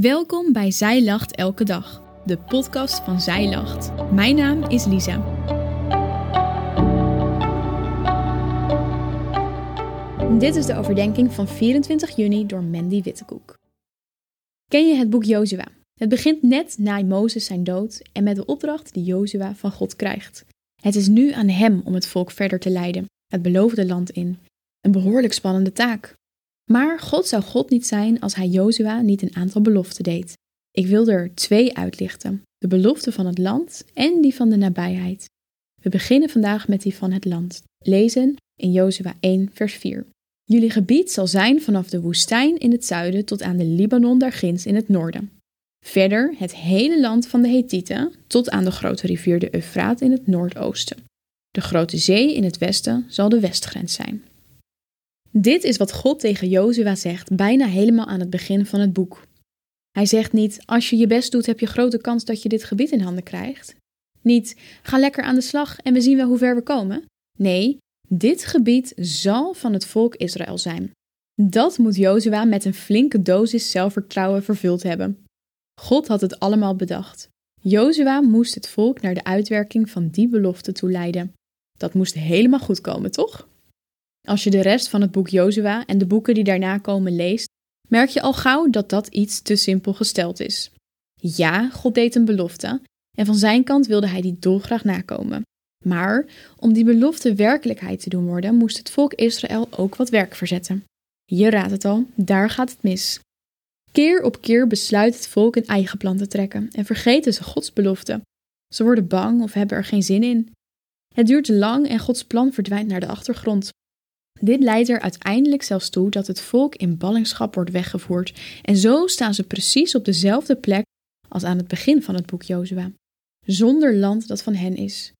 Welkom bij Zij Lacht Elke Dag, de podcast van Zij Lacht. Mijn naam is Lisa. Dit is de overdenking van 24 juni door Mandy Wittekoek. Ken je het boek Jozua? Het begint net na Mozes zijn dood en met de opdracht die Jozua van God krijgt. Het is nu aan hem om het volk verder te leiden, het beloofde land in. Een behoorlijk spannende taak. Maar God zou God niet zijn als hij Jozua niet een aantal beloften deed. Ik wil er twee uitlichten: de belofte van het land en die van de nabijheid. We beginnen vandaag met die van het land. Lezen in Jozua 1, vers 4. Jullie gebied zal zijn vanaf de woestijn in het zuiden tot aan de Libanon daarginds in het noorden. Verder het hele land van de Hethieten tot aan de grote rivier de Eufraat in het noordoosten. De grote zee in het westen zal de westgrens zijn. Dit is wat God tegen Jozua zegt, bijna helemaal aan het begin van het boek. Hij zegt niet: Als je je best doet, heb je grote kans dat je dit gebied in handen krijgt. Niet: Ga lekker aan de slag en we zien wel hoe ver we komen. Nee, dit gebied zal van het volk Israël zijn. Dat moet Jozua met een flinke dosis zelfvertrouwen vervuld hebben. God had het allemaal bedacht. Jozua moest het volk naar de uitwerking van die belofte toe leiden. Dat moest helemaal goed komen, toch? Als je de rest van het boek Jozua en de boeken die daarna komen leest, merk je al gauw dat dat iets te simpel gesteld is. Ja, God deed een belofte en van zijn kant wilde hij die dolgraag nakomen. Maar om die belofte werkelijkheid te doen worden, moest het volk Israël ook wat werk verzetten. Je raadt het al, daar gaat het mis. Keer op keer besluit het volk een eigen plan te trekken en vergeten ze Gods belofte. Ze worden bang of hebben er geen zin in. Het duurt lang en Gods plan verdwijnt naar de achtergrond. Dit leidt er uiteindelijk zelfs toe dat het volk in ballingschap wordt weggevoerd en zo staan ze precies op dezelfde plek als aan het begin van het boek Jozua, zonder land dat van hen is.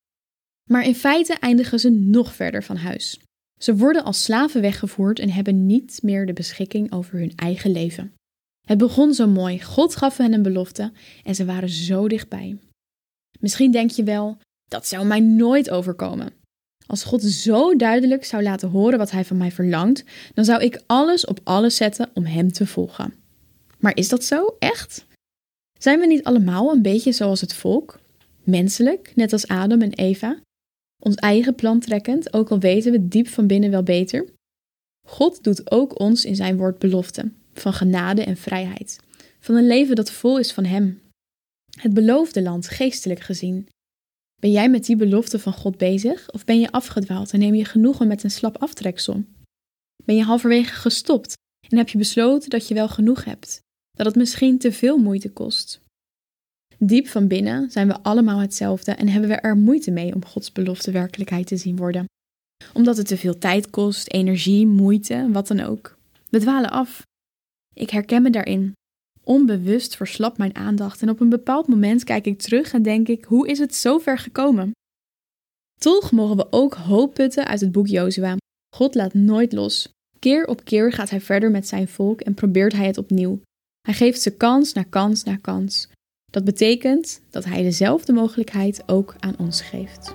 Maar in feite eindigen ze nog verder van huis. Ze worden als slaven weggevoerd en hebben niet meer de beschikking over hun eigen leven. Het begon zo mooi, God gaf hen een belofte en ze waren zo dichtbij. Misschien denk je wel, dat zou mij nooit overkomen. Als God zo duidelijk zou laten horen wat Hij van mij verlangt, dan zou ik alles op alles zetten om Hem te volgen. Maar is dat zo, echt? Zijn we niet allemaal een beetje zoals het volk? Menselijk, net als Adam en Eva? Ons eigen plan trekkend, ook al weten we diep van binnen wel beter? God doet ook ons in Zijn woord beloften, van genade en vrijheid, van een leven dat vol is van Hem. Het beloofde land, geestelijk gezien, ben jij met die belofte van God bezig of ben je afgedwaald en neem je genoegen met een slap aftreksel? Ben je halverwege gestopt en heb je besloten dat je wel genoeg hebt, dat het misschien te veel moeite kost? Diep van binnen zijn we allemaal hetzelfde en hebben we er moeite mee om Gods belofte werkelijkheid te zien worden. Omdat het te veel tijd kost, energie, moeite, wat dan ook. We dwalen af. Ik herken me daarin. Onbewust verslapt mijn aandacht en op een bepaald moment kijk ik terug en denk ik: hoe is het zo ver gekomen? Toch mogen we ook hoop putten uit het boek Jozua. God laat nooit los. Keer op keer gaat hij verder met zijn volk en probeert hij het opnieuw. Hij geeft ze kans na kans na kans. Dat betekent dat hij dezelfde mogelijkheid ook aan ons geeft.